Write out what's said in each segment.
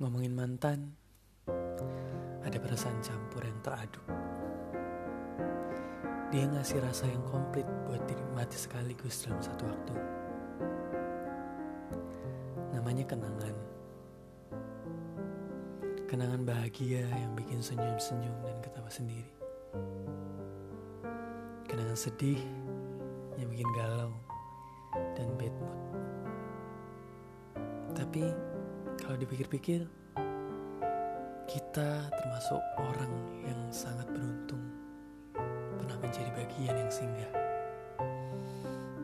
Ngomongin mantan, ada perasaan campur yang teraduk. Dia ngasih rasa yang komplit buat dinikmati sekaligus dalam satu waktu. Namanya kenangan. Kenangan bahagia yang bikin senyum-senyum dan ketawa sendiri. Kenangan sedih yang bikin galau dan bad mood. Tapi kalau dipikir-pikir, kita termasuk orang yang sangat beruntung pernah menjadi bagian yang singgah.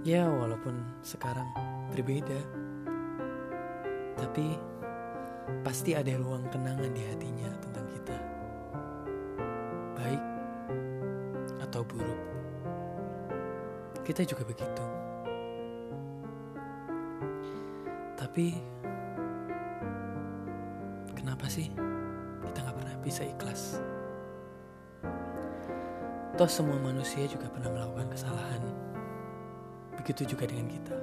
Ya, walaupun sekarang berbeda, tapi pasti ada ruang kenangan di hatinya tentang kita, baik atau buruk. Kita juga begitu, tapi kenapa sih kita nggak pernah bisa ikhlas? Toh semua manusia juga pernah melakukan kesalahan. Begitu juga dengan kita.